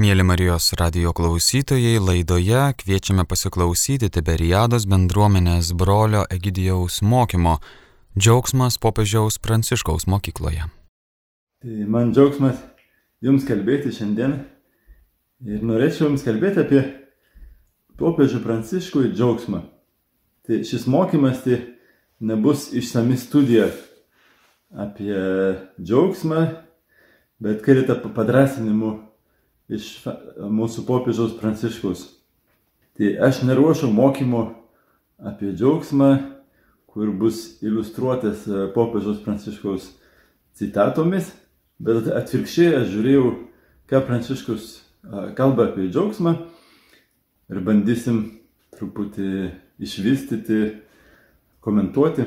Mėly Marijos radio klausytojai, laidoje kviečiame pasiklausyti Tiberiados bendruomenės brolio Egidijaus mokymo Džiaugsmas popiežiaus Pranciškaus mokykloje. Tai man džiaugsmas jums kalbėti šiandien ir norėčiau jums kalbėti apie popiežių Pranciškų ir džiaugsmą. Tai šis mokymas tai nebus išsami studija apie džiaugsmą, bet keletą padrasinimų iš mūsų popiežiaus pranciškus. Tai aš neruošiu mokymų apie džiaugsmą, kur bus iliustruotas e, popiežiaus pranciškaus citatomis, bet atvirkščiai aš žiūrėjau, ką pranciškus e, kalba apie džiaugsmą ir bandysim truputį išvystyti, komentuoti.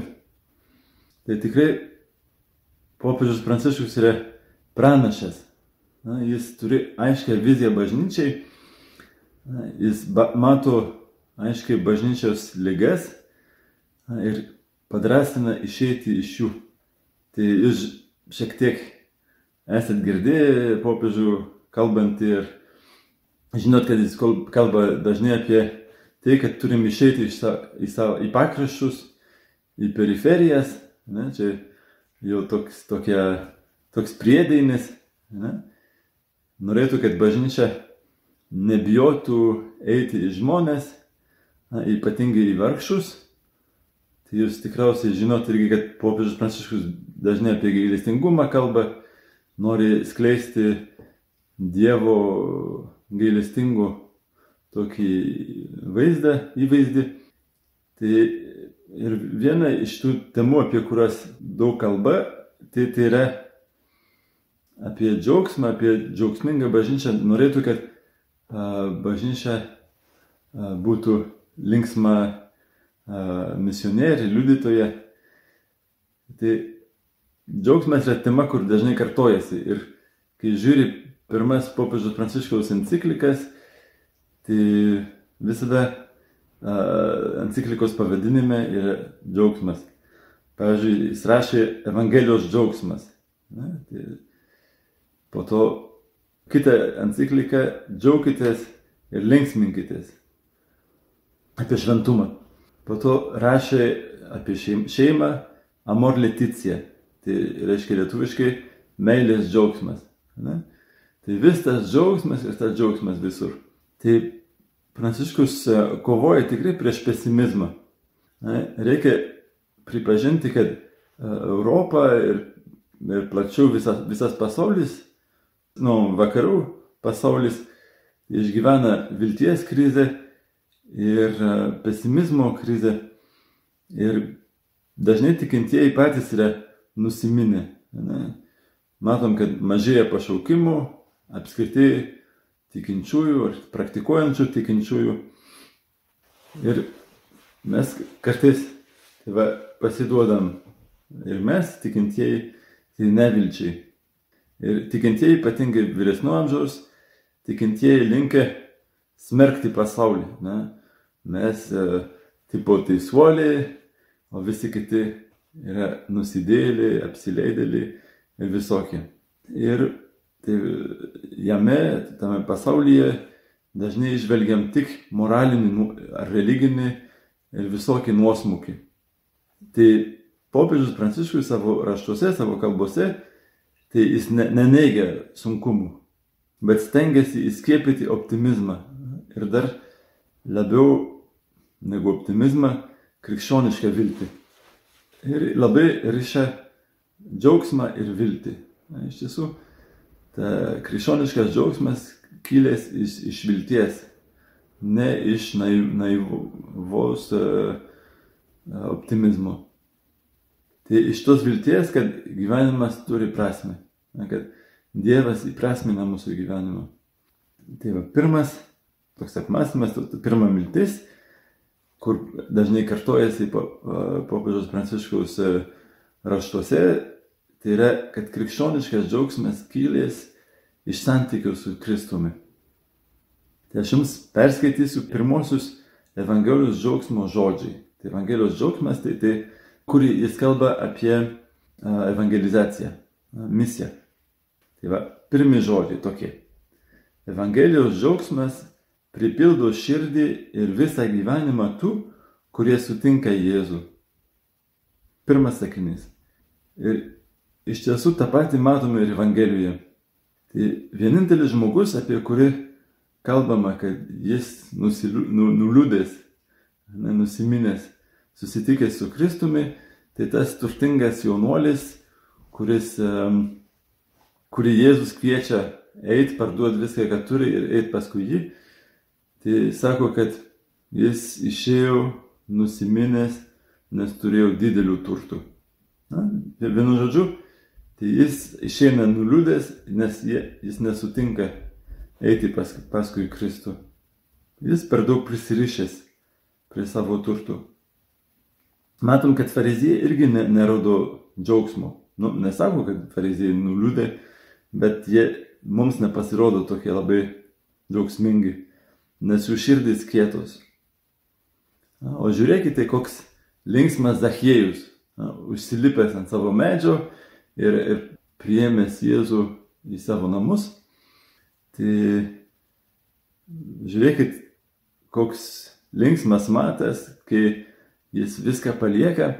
Tai tikrai popiežius pranciškus yra pranašas Na, jis turi aiškę viziją bažnyčiai, na, jis ba, mato aiškiai bažnyčios lygas na, ir padrasina išeiti iš jų. Tai jūs šiek tiek esat girdėję popiežių kalbant ir žinot, kad jis kalba dažnai apie tai, kad turim išeiti iš savo, į, savo, į pakraščius, į periferijas. Ne, čia jau toks, tokia, toks priedainis. Ne norėtų, kad bažnyčia nebijotų eiti į žmonės, na, ypatingai į vargšus. Tai jūs tikriausiai žinot irgi, kad popiežius Pranciškus dažnai apie gailestingumą kalba, nori skleisti Dievo gailestingų tokį vaizdą, įvaizdį. Tai ir viena iš tų temų, apie kurias daug kalba, tai, tai yra apie džiaugsmą, apie džiaugsmingą bažnyčią, norėtų, kad bažnyčia būtų linksma misionierė, liudytoja. Tai džiaugsmas yra tema, kur dažnai kartojasi. Ir kai žiūri pirmas popiežiaus pranciškaus enciklikas, tai visada enciklikos pavadinime yra džiaugsmas. Pavyzdžiui, jis rašė Evangelijos džiaugsmas. Ne? Tai Po to kitą encikliką džiaukitės ir linksminkitės. Apie šventumą. Po to rašė apie šeimą Amor Leticija. Tai reiškia lietuviškai meilės džiaugsmas. Ne? Tai vis tas džiaugsmas ir tas džiaugsmas visur. Tai Pranciškus e, kovoja tikrai prieš pesimizmą. Ne? Reikia pripažinti, kad e, Europa ir, ir plačiau visas, visas pasaulis nu, vakarų pasaulis išgyvena vilties krizę ir e, pesimizmo krizę. Ir dažnai tikintieji patys yra nusiminę. Ne? Matom, kad mažėja pašaukimų, apskritai tikinčiųjų ar praktikuojančių tikinčiųjų. Ir mes kartais tai va, pasiduodam ir mes tikintieji tai nevilčiai. Ir tikintieji, ypatingai vyresnio amžiaus, tikintieji linkia smerkti pasaulį. Ne? Mes e, tipo teisuoliai, o visi kiti yra nusidėliai, apsileidėliai ir visokie. Ir tai jame, tame pasaulyje dažnai išvelgiam tik moralinį nu, ar religinį ir visokį nuosmukį. Tai popiežius Pranciškus savo raštuose, savo kalbose tai jis ne, neneigia sunkumų, bet stengiasi įskiepyti optimizmą ir dar labiau negu optimizmą krikščionišką viltį. Ir labai ryšia džiaugsmą ir viltį. Na, iš tiesų, ta krikščioniškas džiaugsmas kilęs iš, iš vilties, ne iš naivos uh, optimizmo. Tai iš tos vilties, kad gyvenimas turi prasme kad Dievas įprasmina mūsų gyvenimą. Tai va, pirmas toks apmąstymas, pirma mintis, kur dažnai kartojasi popiežiaus pranciškaus e, raštuose, tai yra, kad krikščioniškas džiaugsmas kylės iš santykių su Kristumi. Tai aš jums perskaitysiu pirmosius Evangelijos džiaugsmo žodžiai. Tai Evangelijos džiaugsmas, tai tai, kurį jis kalba apie evangelizaciją, misiją. Tai va, pirmi žodžiai tokie. Evangelijos džiaugsmas pripildo širdį ir visą gyvenimą tų, kurie sutinka Jėzų. Pirmas sakinys. Ir iš tiesų tą patį matome ir Evangelijoje. Tai vienintelis žmogus, apie kurį kalbama, kad jis nusilu, nu, nuliūdęs, nusiminęs, susitikęs su Kristumi, tai tas turtingas jaunuolis, kuris, kurį Jėzus kviečia eiti, parduoti viską, ką turi ir eiti paskui jį, tai sako, kad jis išėjo nusiminęs, nes turėjo didelių turtų. Na, vienu žodžiu, tai jis išeina nuliūdęs, nes jie, jis nesutinka eiti pas, paskui Kristų. Jis per daug prisirišęs prie savo turtų. Matom, kad farizijai irgi ne, nerodo džiaugsmo. Nu, nesako, kad farizijai nuliūdė, bet jie mums nepasirodo tokie labai džiaugsmingi, nes jų širdis kietos. O žiūrėkite, koks linksmas Zachiejus, užsilipęs ant savo medžio ir, ir priėmęs Jėzų į savo namus. Tai žiūrėkit, koks linksmas matas, kai jis viską palieka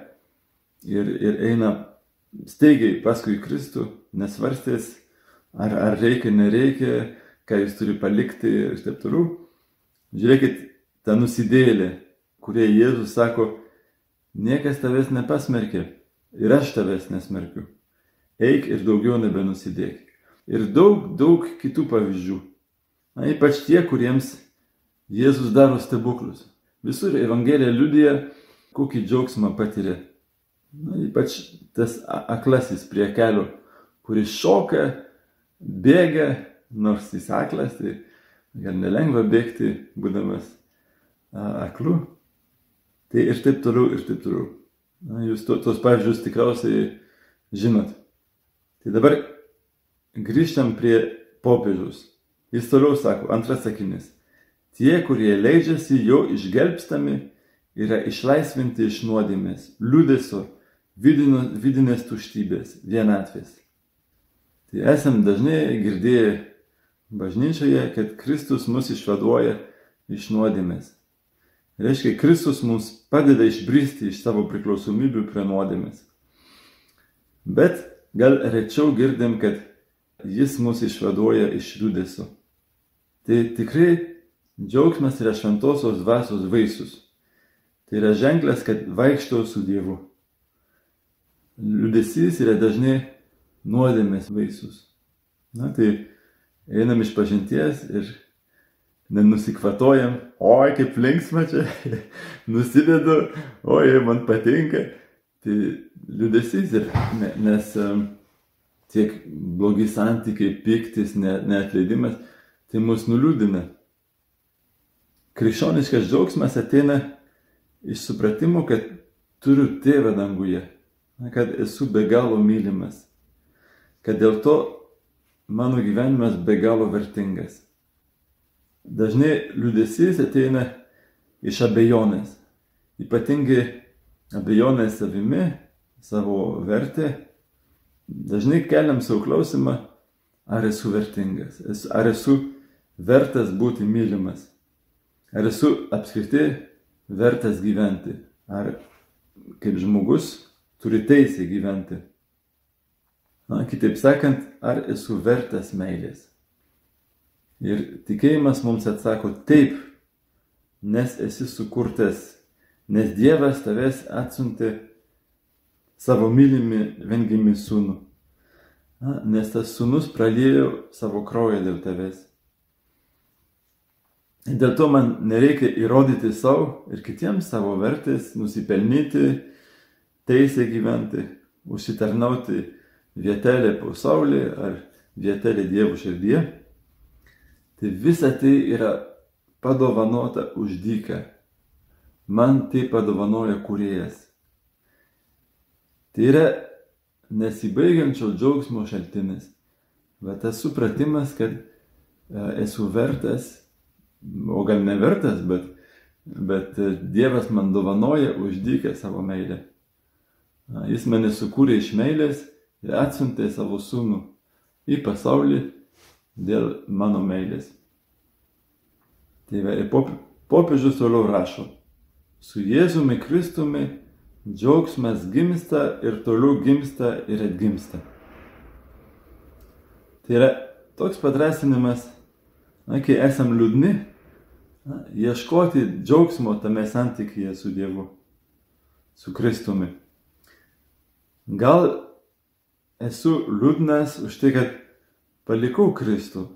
ir, ir eina staigiai paskui Kristų, nesvarstės, ar, ar reikia, nereikia, ką jis turi palikti ir taip toliau. Žiūrėkit, ta nusidėlė, kurie Jėzus sako, niekas tavęs nepasmerkė ir aš tavęs nesmerkiu. Eik ir daugiau nebenusidėk. Ir daug, daug kitų pavyzdžių. Na, ypač tie, kuriems Jėzus daro stebuklus. Visur Evangelija liudija, kokį džiaugsmą patiria. Na, ypač tas aklasis prie kelio, kuris šoka, bėga, nors jis aklas, tai gal nelengva bėgti, būdamas aklu. Tai ir taip toliau, ir taip toliau. Na, jūs to, tos pavyzdžius tikriausiai žinot. Tai dabar grįžtam prie popiežiaus. Jis toliau sako, antras sakinys. Tie, kurie leidžiasi jo išgelbstami, yra išlaisvinti iš nuodėmės, liūdėsio, vidinės tuštybės, vienatvės. Tai esam dažnai girdėję bažnyčioje, kad Kristus mus išvaduoja iš nuodėmės. Reiškia, Kristus mums padeda išbristi iš savo priklausomybių prie nuodėmės. Bet gal rečiau girdim, kad Jis mus išvaduoja iš liūdėsio. Tai tikrai džiaugsmas yra šventosios dvasios vaisius. Tai yra ženklas, kad vaikštau su Dievu. Liūdėsys yra dažnai nuodėmės vaisius. Na tai einam iš pažinties ir nenusikvatojam, oi kaip linksma čia, nusidedu, oi man patinka. Tai liūdėsys ir nes tiek blogi santykiai, piktis, neatleidimas, tai mus nuliūdina. Krikščioniškas džiaugsmas ateina iš supratimo, kad turiu tėvą danguje, kad esu be galo mylimas kad dėl to mano gyvenimas be galo vertingas. Dažnai liūdėsys ateina iš abejonės, ypatingai abejonės savimi, savo vertę. Dažnai keliam savo klausimą, ar esu vertingas, ar esu vertas būti mylimas, ar esu apskritai vertas gyventi, ar kaip žmogus turi teisę gyventi. Na, kitaip sakant, ar esu vertas meilės? Ir tikėjimas mums atsako taip, nes esi sukurtas, nes Dievas tavęs atsiuntė savo mylimi vengimi sūnų. Na, nes tas sūnus pralėjo savo kraują dėl tavęs. Dėl to man nereikia įrodyti savo ir kitiems savo vertės, nusipelnyti, teisę gyventi, užsitarnauti vietelė po saulė ar vietelė Dievo širdie, tai visa tai yra padovanota už dyką. Man tai padovanoja kuriejas. Tai yra nesibaigiančio džiaugsmo šaltinis. Bet tas supratimas, kad e, esu vertas, o gal nevertas, bet, bet Dievas man dovanoja už dyką savo meilę. Jis mane sukūrė iš meilės ir atsiuntė savo sūnų į pasaulį, dėl mano meilės. Tai va, ir pop, popiežius toliau rašo, su Jėzumi Kristumi džiaugsmas gimsta ir toliau gimsta ir atgimsta. Tai yra toks padrasinimas, na, kai esam liūdni, na, ieškoti džiaugsmo tame santykyje su Dievu, su Kristumi. Gal esu liūdnas už tai, kad palikau Kristų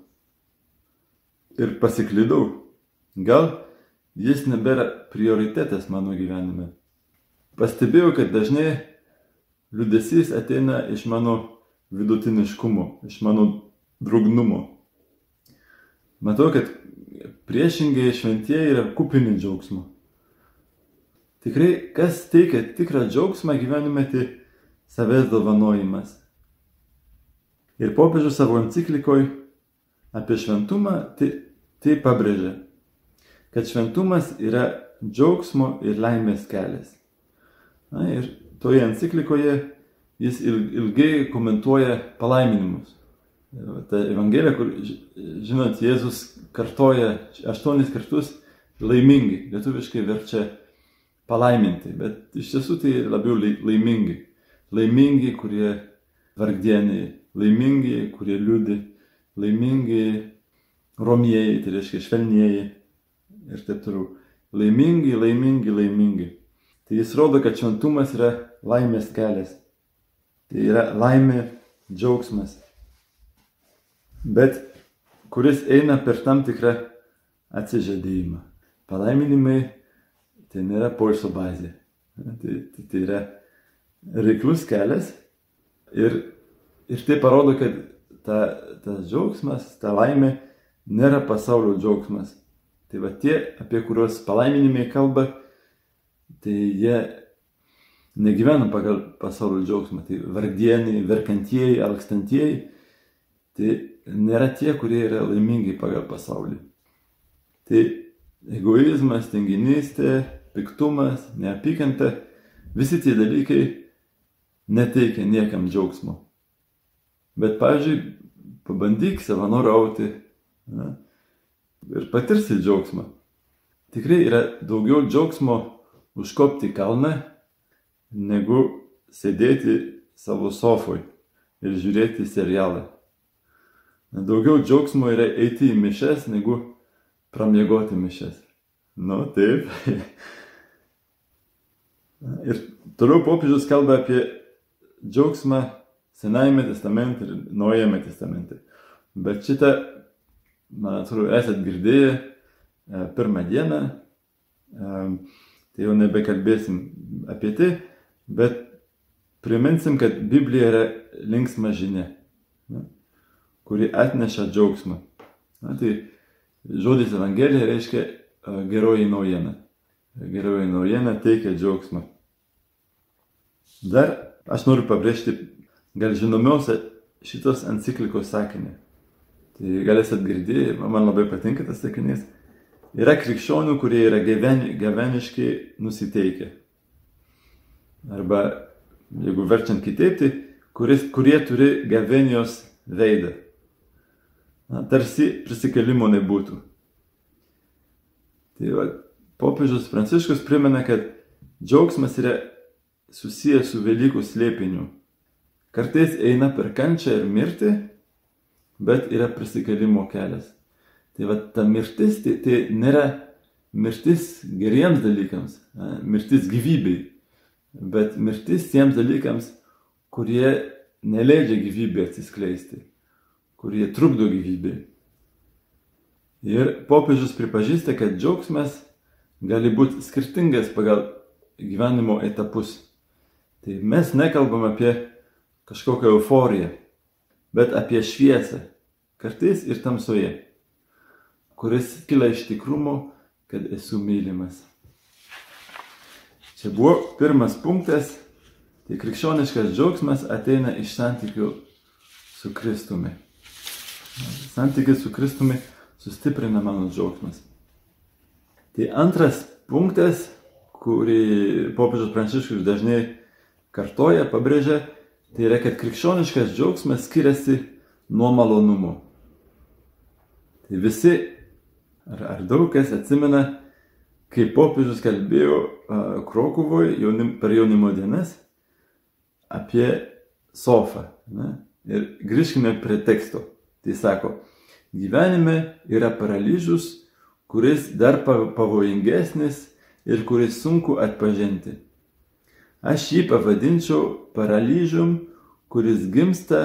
ir pasiklydau. Gal jis nebėra prioritetas mano gyvenime. Pastebėjau, kad dažnai liūdėsys ateina iš mano vidutiniškumo, iš mano drugnumo. Matau, kad priešingai šventieji yra kupini džiaugsmo. Tikrai, kas teikia tikrą džiaugsmą gyvenime, tai savęs dovanojimas. Ir popiežius savo enciklikoje apie šventumą tai, tai pabrėžia, kad šventumas yra džiaugsmo ir laimės kelias. Na, ir toje enciklikoje jis ilgai komentuoja palaiminimus. Ta Evangelija, kur, žinot, Jėzus kartoja aštuonis kartus laimingi, lietuviškai verčia palaiminti, bet iš tiesų tai labiau laimingi. Laimingi, kurie vargdieniai, laimingi, kurie liūdi, laimingi romieji, tai reiškia švelnieji ir taip toliau. Laimingi, laimingi, laimingi. Tai jis rodo, kad šventumas yra laimės kelias. Tai yra laimė, džiaugsmas bet kuris eina per tam tikrą atsižadėjimą. Palaiminimai tai nėra poilsio bazė. Tai, tai, tai yra reiklus kelias ir, ir tai parodo, kad ta, tas džiaugsmas, ta laimė nėra pasaulio džiaugsmas. Tai va tie, apie kuriuos palaiminimai kalba, tai jie negyvena pagal pasaulio džiaugsmą. Tai vargdieniai, verkantieji, alkstantieji, tai nėra tie, kurie yra laimingi pagal pasaulį. Tai egoizmas, tinginystė, piktumas, neapykanta, visi tie dalykai neteikia niekam džiaugsmo. Bet, pavyzdžiui, pabandyk savanoriauti na, ir patirsi džiaugsmą. Tikrai yra daugiau džiaugsmo užkopti kalną, negu sėdėti savo sofoj ir žiūrėti serialą. Daugiau džiaugsmo yra eiti į mišes, negu pramiegoti mišes. Nu, taip. ir toliau popiežius kalba apie džiaugsmą Senajame testamente ir Naujame testamente. Bet šitą, man atrodo, esat girdėję e, pirmą dieną, e, tai jau nebekalbėsim apie tai, bet priminsim, kad Biblija yra linksma žinia kuri atneša džiaugsmą. Na, tai žodis Evangelija reiškia geroji naujiena. Geroji naujiena teikia džiaugsmą. Dar aš noriu pabrėžti gal žinomiausią šitos enciklikos sakinį. Tai galėsit girdėti, man labai patinka tas sakinys. Yra krikščionių, kurie yra gaveniškai nusiteikę. Arba, jeigu verčiant kitaip, tai kuris, kurie turi gavenijos veidą na, tarsi prisikelimo nebūtų. Tai va, popiežius Pranciškus primena, kad džiaugsmas yra susijęs su Velykų slėpiniu. Kartais eina per kančią ir mirtį, bet yra prisikelimo kelias. Tai va, ta mirtis tai, tai nėra mirtis geriems dalykams, mirtis gyvybei, bet mirtis tiems dalykams, kurie neleidžia gyvybė atsiskleisti kurie trukdo gyvybei. Ir popiežius pripažįsta, kad džiaugsmas gali būti skirtingas pagal gyvenimo etapus. Tai mes nekalbam apie kažkokią euforiją, bet apie šviesą, kartais ir tamsoje, kuris kyla iš tikrumo, kad esu mylimas. Čia buvo pirmas punktas, tai krikščioniškas džiaugsmas ateina iš santykių su Kristumi. Santykis su Kristumi sustiprina mano džiaugsmas. Tai antras punktas, kurį popiežius Pranciškus dažnai kartoja, pabrėžia, tai yra, kad krikščioniškas džiaugsmas skiriasi nuo malonumo. Tai visi, ar, ar daug kas atsimena, kai popiežius kalbėjo uh, Krokuvoje jaunim, per jaunimo dienas apie sofą. Ne? Ir grįžkime prie teksto. Tai sako, gyvenime yra paralyžius, kuris dar pavojingesnis ir kuris sunku atpažinti. Aš jį pavadinčiau paralyžium, kuris gimsta,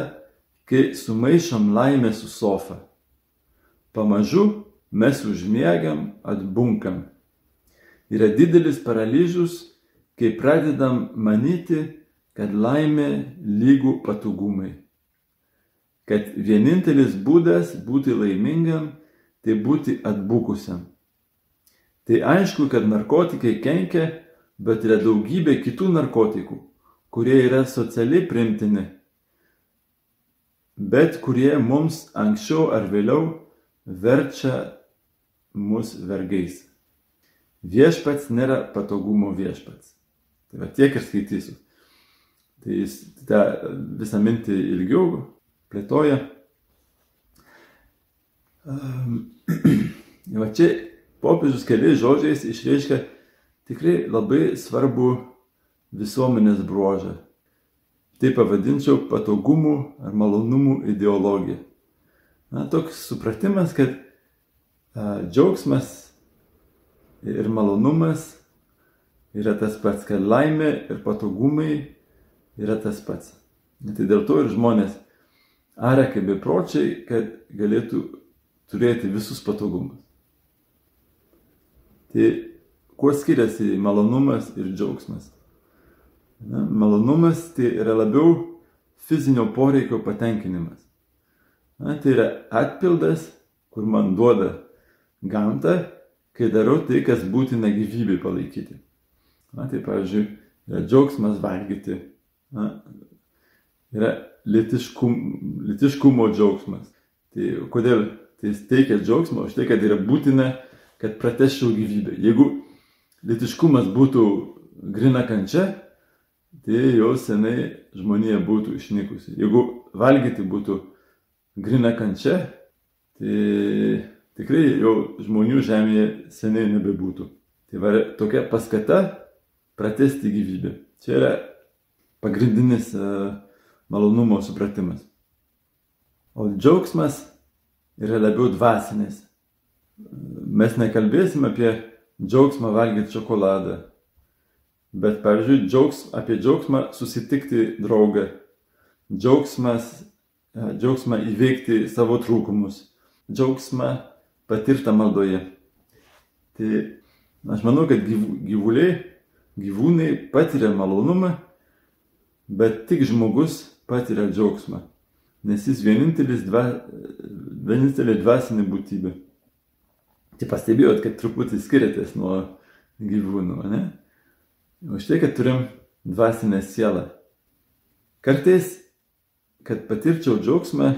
kai sumaišom laimę su sofa. Pamažu mes užmiegam, atbunkam yra didelis paralyžius, kai pradedam manyti, kad laimė lygų patogumai. Kad vienintelis būdas būti laimingam - tai būti atbukusiam. Tai aišku, kad narkotikai kenkia, bet yra daugybė kitų narkotikų, kurie yra socialiai primtini, bet kurie mums anksčiau ar vėliau verčia mus vergais. Viešpats nėra patogumo viešpats. Tai va tiek ir skaitysiu. Tai jis tą visą mintį ilgiau plėtoja. Va čia popiežius keliais žodžiais išreiškia tikrai labai svarbu visuomenės bruožą. Tai pavadinčiau patogumų ar malonumų ideologija. Na, toks supratimas, kad a, džiaugsmas ir malonumas yra tas pats, kad laimė ir patogumai yra tas pats. Tai dėl to ir žmonės aria kaip bepročiai, kad galėtų turėti visus patogumus. Tai kuo skiriasi malonumas ir džiaugsmas? Na, malonumas tai yra labiau fizinio poreikio patenkinimas. Na, tai yra atpildas, kur man duoda gamta kai darau tai, kas būtina gyvybei palaikyti. Na, tai pavyzdžiui, yra džiaugsmas valgyti, na, yra litiškum, litiškumo džiaugsmas. Tai kodėl tai teikia džiaugsmą? Už tai, kad yra būtina, kad prateščiau gyvybę. Jeigu litiškumas būtų grina kančia, tai jau senai žmonija būtų išnykusi. Jeigu valgyti būtų grina kančia, tai tikrai jau žmonių žemėje seniai nebebūtų. Tai va tokia paskata pratesti gyvybę. Čia yra pagrindinis uh, malonumo supratimas. O džiaugsmas yra labiau dvasinis. Mes nekalbėsim apie džiaugsmą valgyti šokoladą. Bet, pavyzdžiui, džiaugs, apie džiaugsmą susitikti draugą. Džiaugsmas, džiaugsmą įveikti savo trūkumus. Džiaugsmą patirta maldoje. Tai aš manau, kad gyvuliai, gyvūnai patiria malonumą, bet tik žmogus patiria džiaugsmą, nes jis vienintelis dva, vienintelė dvasinė būtybė. Tai pastebėjot, kad truputį skiriatės nuo gyvūnų, ne? Už tai, kad turim dvasinę sielą. Kartais, kad patirčiau džiaugsmą,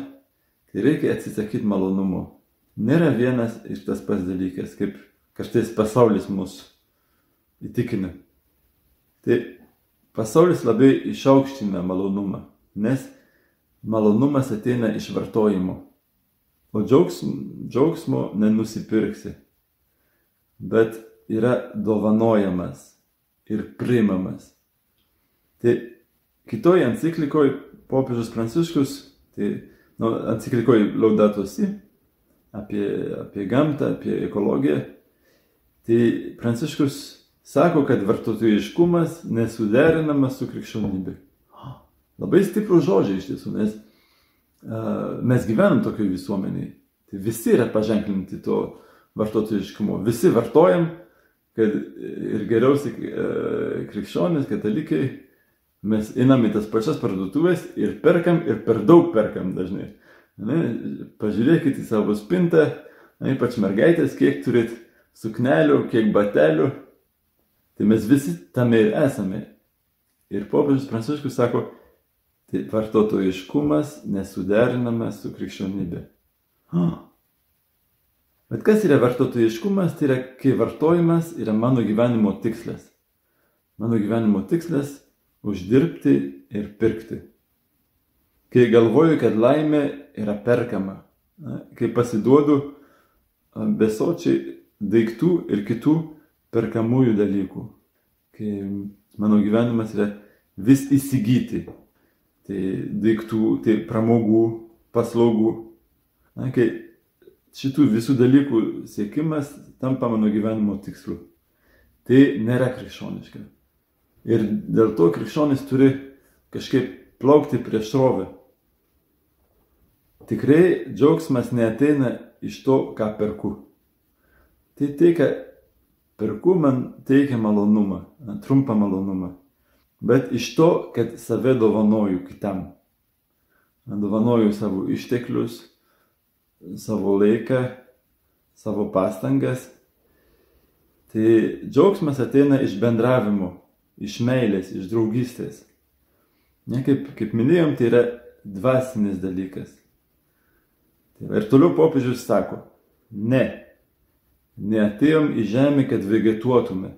tai reikia atsisakyti malonumo nėra vienas ir tas pats dalykas, kaip kartais pasaulis mus įtikina. Tai pasaulis labai išaukština malonumą, nes malonumas ateina iš vartojimo, o džiaugsmo, džiaugsmo nenusipirksi, bet yra dovanojamas ir priimamas. Tai kitoj enciklikoje popiežius Pranciškus, tai nu, enciklikoje Laudatosi, apie, apie gamtą, apie ekologiją. Tai Pranciškus sako, kad vartotojiškumas nesuderinamas su krikščionybė. Labai stiprų žodžiai iš tiesų, nes uh, mes gyvenam tokioje visuomenėje. Tai visi yra paženklinti to vartotojiškumo. Visi vartojam, kad ir geriausi uh, krikščionys, katalikai, mes einam į tas pačias parduotuvės ir perkam ir per daug perkam dažnai. Ne, pažiūrėkit į savo spintą, ne, ypač mergaitės, kiek turit suknelių, kiek batelių. Tai mes visi tame ir esame. Ir popiežius Pranciškus sako, tai vartotojiškumas nesuderinamas su krikščionybė. Oh. Bet kas yra vartotojiškumas? Tai yra, kai vartojimas yra mano gyvenimo tikslas. Mano gyvenimo tikslas - uždirbti ir pirkti kai galvoju, kad laimė yra perkama, kai pasiduodu besočiai daiktų ir kitų perkamųjų dalykų. Kai mano gyvenimas yra vis įsigyti. Tai daiktų, tai pramogų, paslaugų. Na, kai šitų visų dalykų siekimas tampa mano gyvenimo tikslu. Tai nėra krikščioniška. Ir dėl to krikščionis turi kažkaip plaukti prieš srovę. Tikrai džiaugsmas neateina iš to, ką perku. Tai tai, ką perku, man teikia malonumą, trumpą malonumą. Bet iš to, kad save dovanoju kitam. Dovanoju savo išteklius, savo laiką, savo pastangas. Tai džiaugsmas ateina iš bendravimo, iš meilės, iš draugystės. Ne, kaip, kaip minėjom, tai yra dvasinis dalykas. Tai ir toliau popiežius sako, ne, neatėjom į žemę, kad vegetuotume,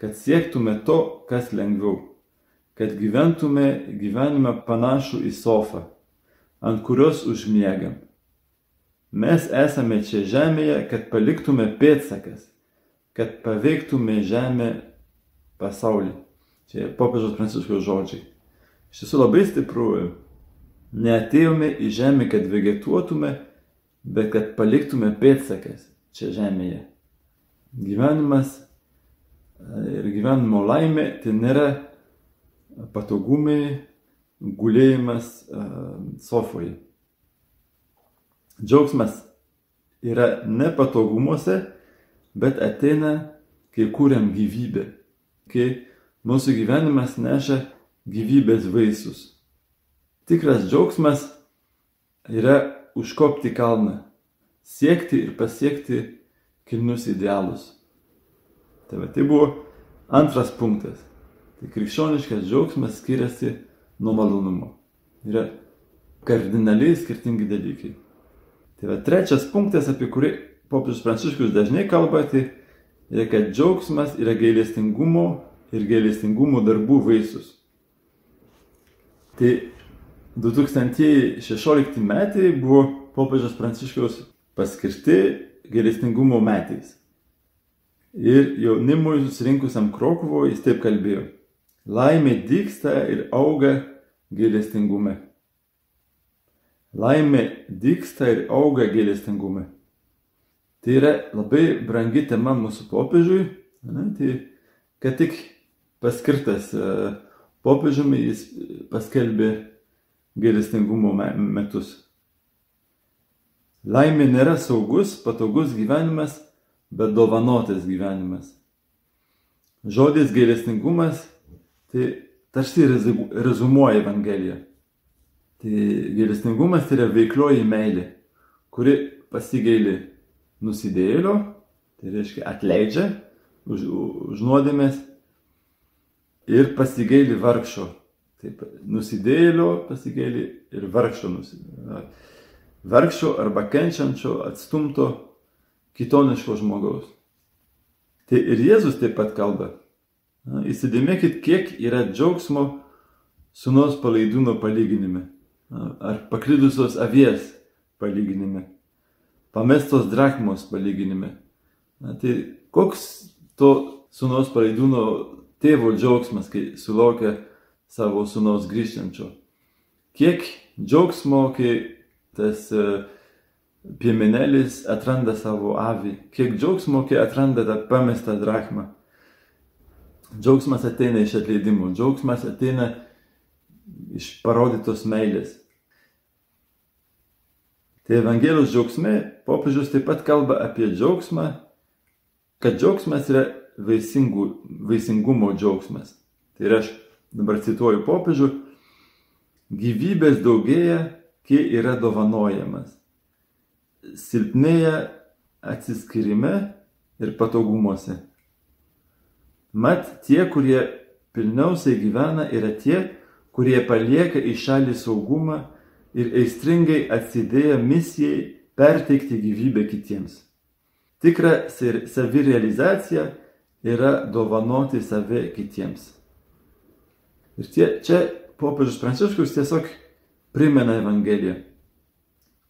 kad siektume to, kas lengviau, kad gyventume gyvenimą panašų į sofą, ant kurios užmiegam. Mes esame čia žemėje, kad paliktume pėtsakas, kad paveiktume žemę pasaulį. Čia popiežiaus pranciškos žodžiai. Iš tiesų labai stipru. Neatėjome į žemę, kad vegetuotume, bet kad paliktume pėtsakas čia žemėje. Gyvenimas ir gyvenimo laimė tai nėra patogumai, gulėjimas sofoje. Džiaugsmas yra ne patogumuose, bet ateina, kai kūriam gyvybę, kai mūsų gyvenimas neša gyvybės vaisius. Tikras džiaugsmas yra užkopti kalną, siekti ir pasiekti kilnius idealus. Tai, va, tai buvo antras punktas. Tai krikščioniškas džiaugsmas skiriasi nuo malonumo. Yra kardinaliai skirtingi dalykai. Tai va trečias punktas, apie kurį popiežius Pranciškus dažnai kalba, tai yra, kad džiaugsmas yra gailestingumo ir gailestingumo darbų vaisius. Tai 2016 metai buvo popiežiaus Pranciškaus paskirti gailestingumo metais. Ir jaunimui susirinkusiam Krokuvo jis taip kalbėjo. Laimė dyksta ir auga gailestingume. Laimė dyksta ir auga gailestingume. Tai yra labai brangi tema mūsų popiežiui. Ne, tai, kad tik paskirtas e, popiežiumi jis paskelbė gailestingumo metus. Laimė nėra saugus, patogus gyvenimas, bet dovanotas gyvenimas. Žodis gailestingumas tai tarsi rezumuoja Evangeliją. Tai gailestingumas tai yra veiklioji meilė, kuri pasigaili nusidėlio, tai reiškia atleidžia už, už nuodėmės ir pasigaili vargšo, Taip, nusidėlio pasigailį ir vargšo nusidėlio. Vargšo arba kenčiančio, atstumto, kitoniško žmogaus. Tai ir Jėzus taip pat kalba. Na, įsidėmėkit, kiek yra džiaugsmo sunos palaidūno palyginime. Ar paklydusios avies palyginime. Pamestos drachmos palyginime. Na, tai koks to sunos palaidūno tėvo džiaugsmas, kai sulaukia savo sunaus grįžtančio. Kiek džiaugsmo, kai tas e, piemenelis atranda savo avį, kiek džiaugsmo, kai atranda tą pamestą drachmą. Džiaugsmas ateina iš atleidimo, džiaugsmas ateina iš parodytos meilės. Tai Evangelijos džiaugsme popiežius taip pat kalba apie džiaugsmą, kad džiaugsmas yra vaisingų, vaisingumo džiaugsmas. Tai yra aš dabar cituoju popiežių, gyvybės daugėja, kai yra dovanojamas. Silpnėja atsiskirime ir patogumuose. Mat tie, kurie pilniausiai gyvena, yra tie, kurie palieka į šalį saugumą ir aistringai atsidėję misijai perteikti gyvybę kitiems. Tikra savirealizacija yra dovanoti save kitiems. Ir tie, čia popiežius Pranciškus tiesiog primena Evangeliją,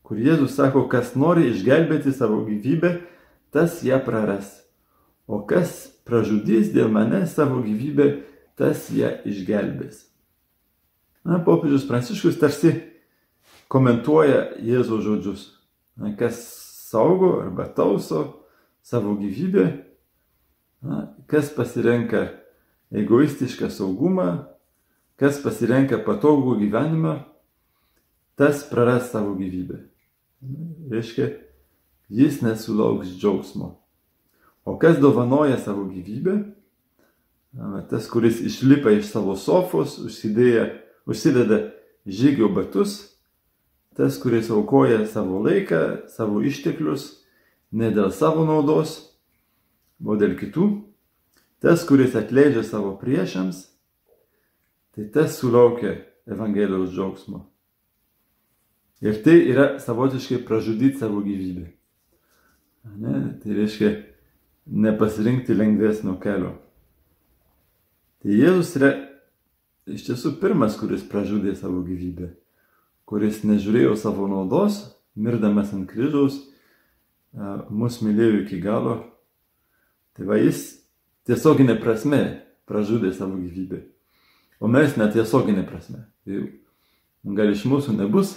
kur Jėzus sako, kas nori išgelbėti savo gyvybę, tas ją praras. O kas pražudys dėl manęs savo gyvybę, tas ją išgelbės. Na, popiežius Pranciškus tarsi komentuoja Jėzaus žodžius. Na, kas saugo arba tauso savo gyvybę, na, kas pasirenka egoistišką saugumą, kas pasirenka patogų gyvenimą, tas praras savo gyvybę. Reiškia, jis nesulauks džiaugsmo. O kas dovanoja savo gyvybę, tas, kuris išlipa iš savo sofos, užsidėja, užsideda žygio batus, tas, kuris aukoja savo laiką, savo išteklius, ne dėl savo naudos, o dėl kitų, tas, kuris atleidžia savo priešams, tai tas sulaukia Evangelijos džiaugsmo. Ir tai yra savotiškai pražudyti savo gyvybę. Ne? Tai reiškia nepasirinkti lengvesnio kelio. Tai Jėzus yra iš tiesų pirmas, kuris pražudė savo gyvybę, kuris nežiūrėjo savo naudos, mirdamas ant kryžiaus, mus mylėjo iki galo. Tai va jis tiesioginė prasme pražudė savo gyvybę. O mes netiesioginė prasme. Tai gal iš mūsų nebus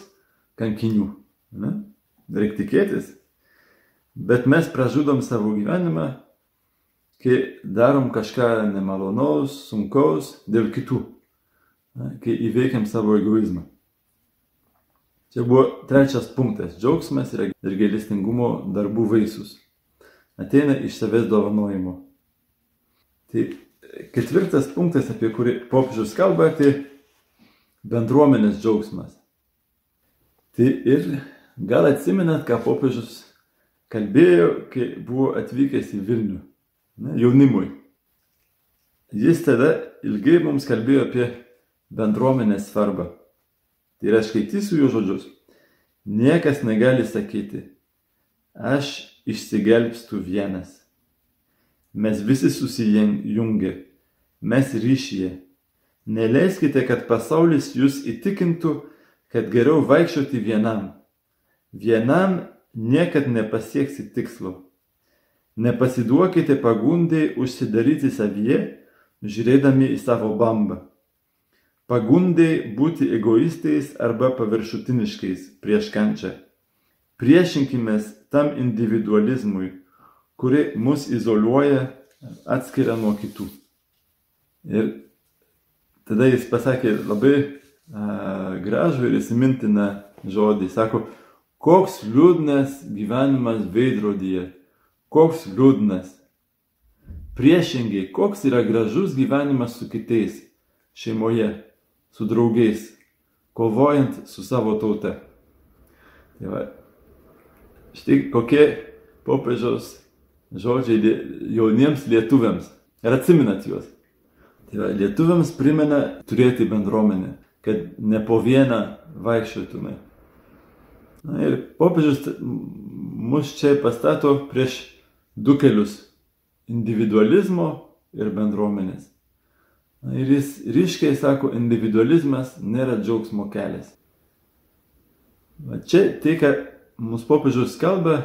kankinių. Ne? Reikia tikėtis. Bet mes pražudom savo gyvenimą, kai darom kažką nemalonaus, sunkaus dėl kitų. Kai įveikiam savo egoizmą. Čia buvo trečias punktas - džiaugsmas ir gailestingumo darbų vaisius. Ateina iš savęs dovanojimo. Tai ketvirtas punktas, apie kurį popiežius kalba, tai bendruomenės džiaugsmas. Tai ir gal atsimenat, ką popiežius kalbėjo, kai buvo atvykęs į Vilnių, ne, jaunimui. Jis tada ilgai mums kalbėjo apie bendruomenės svarbą. Tai yra skaitysiu jų žodžius. Niekas negali sakyti, aš išsigelbstu vienas. Mes visi susijungia, mes ryšyje. Neleiskite, kad pasaulis jūs įtikintų, kad geriau vaikščioti vienam. Vienam niekad nepasieksi tikslo. Nepasiduokite pagundai užsidaryti savyje, žiūrėdami į savo bambą. Pagundai būti egoistais arba paviršutiniškais prieš kančią. Priešinkimės tam individualizmui, kuri mus izoliuoja, atskiria nuo kitų. Ir tada jis pasakė labai gražų ir įsimintiną žodį. Sako, koks liūdnas gyvenimas veidrodyje, koks liūdnas. Priešingai, koks yra gražus gyvenimas su kitais, šeimoje, su draugais, kovojant su savo tauta. Tai va, štai kokie popiežiaus žodžiai jauniems lietuviams. Ir atsiminat juos. Tai va, lietuviams primena turėti bendruomenę kad ne po vieną vaikščiotume. Na ir popiežius mus čia pastato prieš du kelius - individualizmo ir bendruomenės. Ir jis ryškiai sako, individualizmas nėra džiaugsmo kelias. Va čia tai, ką mūsų popiežius kalba,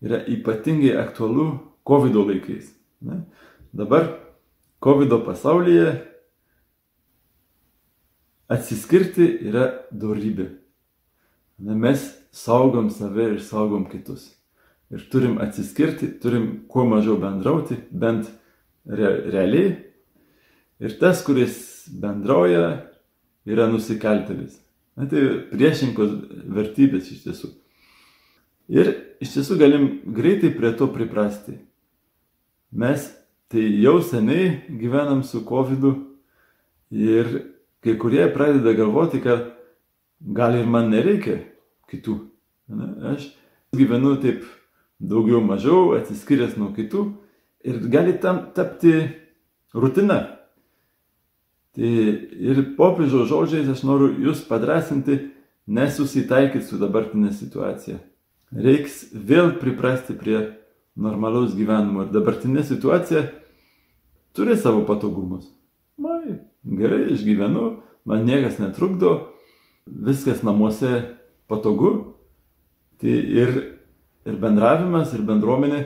yra ypatingai aktualu COVID laikais. Ne? Dabar COVID pasaulyje Atsiskirti yra dorybė. Mes saugom save ir saugom kitus. Ir turim atsiskirti, turim kuo mažiau bendrauti, bent re realiai. Ir tas, kuris bendrauja, yra nusikaltelis. Na, tai priešinkos vertybės iš tiesų. Ir iš tiesų galim greitai prie to priprasti. Mes tai jau seniai gyvenam su COVID ir kai kurie pradeda galvoti, kad gal ir man nereikia kitų. Ne? Aš gyvenu taip daugiau mažiau, atsiskyręs nuo kitų ir gali tam tapti rutina. Tai ir popiežiaus žodžiais aš noriu jūs padrasinti, nesusitaikyti su dabartinė situacija. Reiks vėl priprasti prie normalaus gyvenimo ir dabartinė situacija turi savo patogumus. Mai, gerai išgyvenu, man niekas netrukdo, viskas namuose patogu. Tai ir ir bendravimas, ir bendruomenė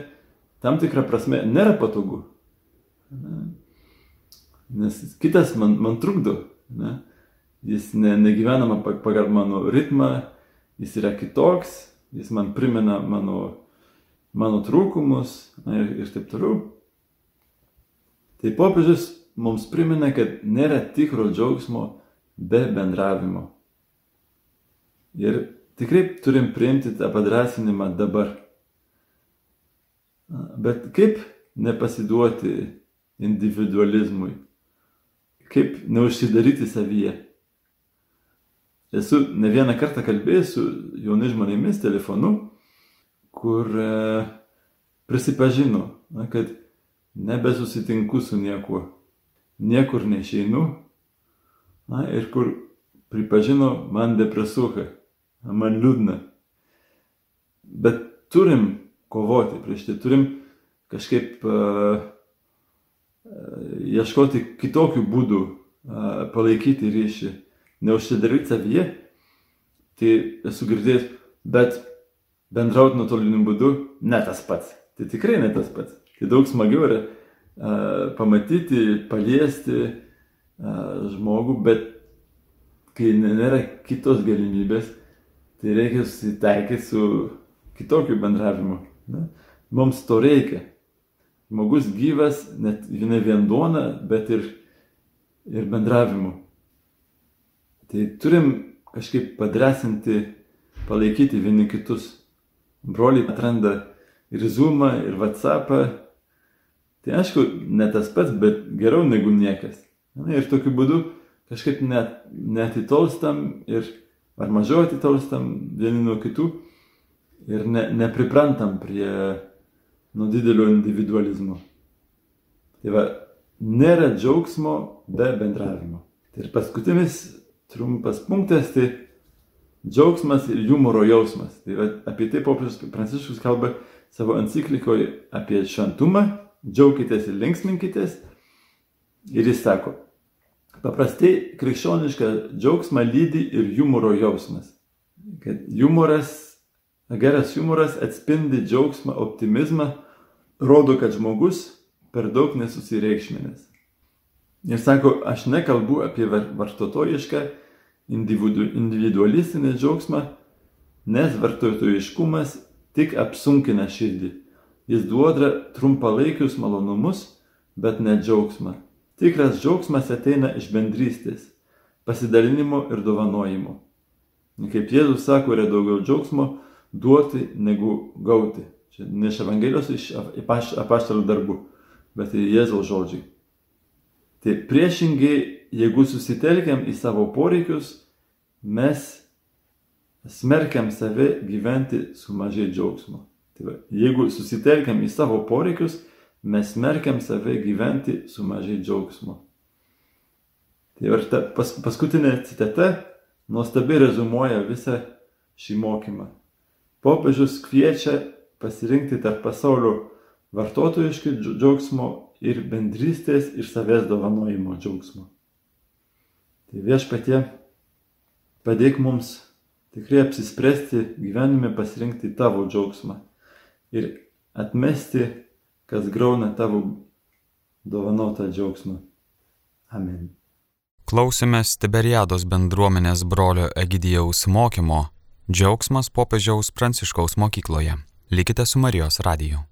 tam tikrą prasme nėra patogu. Nes kitas man, man trukdo. Ne? Jis ne, negyvenama pagal mano ritmą, jis yra kitoks, jis man primena mano, mano trūkumus na, ir, ir taip toliau. Tai popiežius mums primena, kad nėra tikro džiaugsmo be bendravimo. Ir tikrai turim priimti tą padrasinimą dabar. Bet kaip nepasiduoti individualizmui? Kaip neužsidaryti savyje? Esu ne vieną kartą kalbėjęs su jaunai žmonėmis telefonu, kur e, prisipažino, na, kad nebesusitinku su niekuo, niekur neišeinu, na, ir kur pripažino man depresuoja, man liūdna. Bet turim kovoti prieš tai, turim kažkaip uh, ieškoti kitokių būdų palaikyti ryšį neužsidaryti savyje, tai esu girdėjęs, bet bendrauti nuotoliniu būdu ne tas pats. Tai tikrai ne tas pats. Tai daug smagiau yra pamatyti, paliesti žmogų, bet kai nėra kitos galimybės, tai reikia susitaikyti su kitokiu bendravimu. Ne? Mums to reikia. Žmogus gyvas, net ne vien duona, bet ir, ir bendravimu. Tai turim kažkaip padrasinti, palaikyti vieni kitus. Broliai atranda ir Zoomą, ir WhatsAppą. Tai aišku, ne tas pats, bet geriau negu niekas. Na, ir tokiu būdu kažkaip net, netitolstam ir ar mažiau atitolstam vieni nuo kitų ir ne, nepriprantam prie nuo didelio individualizmo. Tai va, nėra džiaugsmo be bendravimo. Tai ir paskutinis trumpas punktas, tai džiaugsmas ir humoro jausmas. Tai va, apie tai popiežius Pranciškus kalba savo enciklikoje apie šventumą, džiaukitės ir linksminkitės. Ir jis sako, paprastai krikščionišką džiaugsmą lydi ir humoro jausmas. Kad humoras, geras humoras atspindi džiaugsmą, optimizmą, rodo, kad žmogus per daug nesusireikšminės. Ir sako, aš nekalbu apie vartotojišką individualistinį džiaugsmą, nes vartotojiškumas tik apsunkina širdį. Jis duoda trumpalaikius malonumus, bet ne džiaugsmą. Tikras džiaugsmas ateina iš bendrystės, pasidalinimo ir dovanojimo. Kaip Jėzus sako, yra daugiau džiaugsmo duoti negu gauti. Čia ne iš Evangelijos, iš apaštalų darbų, bet Jėzaus žodžiai. Tai priešingai, jeigu susitelkiam į savo poreikius, mes smerkiam save gyventi su mažai džiaugsmo. Tai va, jeigu susitelkiam į savo poreikius, mes smerkiam save gyventi su mažai džiaugsmo. Tai ir ta pas, paskutinė citata nuostabiai rezumuoja visą šį mokymą. Popiežius kviečia pasirinkti tarp pasaulio vartotojiškų džiaugsmo ir bendrystės ir savęs dovanojimo džiaugsmo. Tai viešpatie, padėk mums tikrai apsispręsti gyvenime pasirinkti tavo džiaugsmą ir atmesti, kas grauna tavo dovanotą džiaugsmą. Amen. Klausėmės Tiberiados bendruomenės brolio Egidijaus mokymo Džiaugsmas popiežiaus Pranciškaus mokykloje. Likite su Marijos radiju.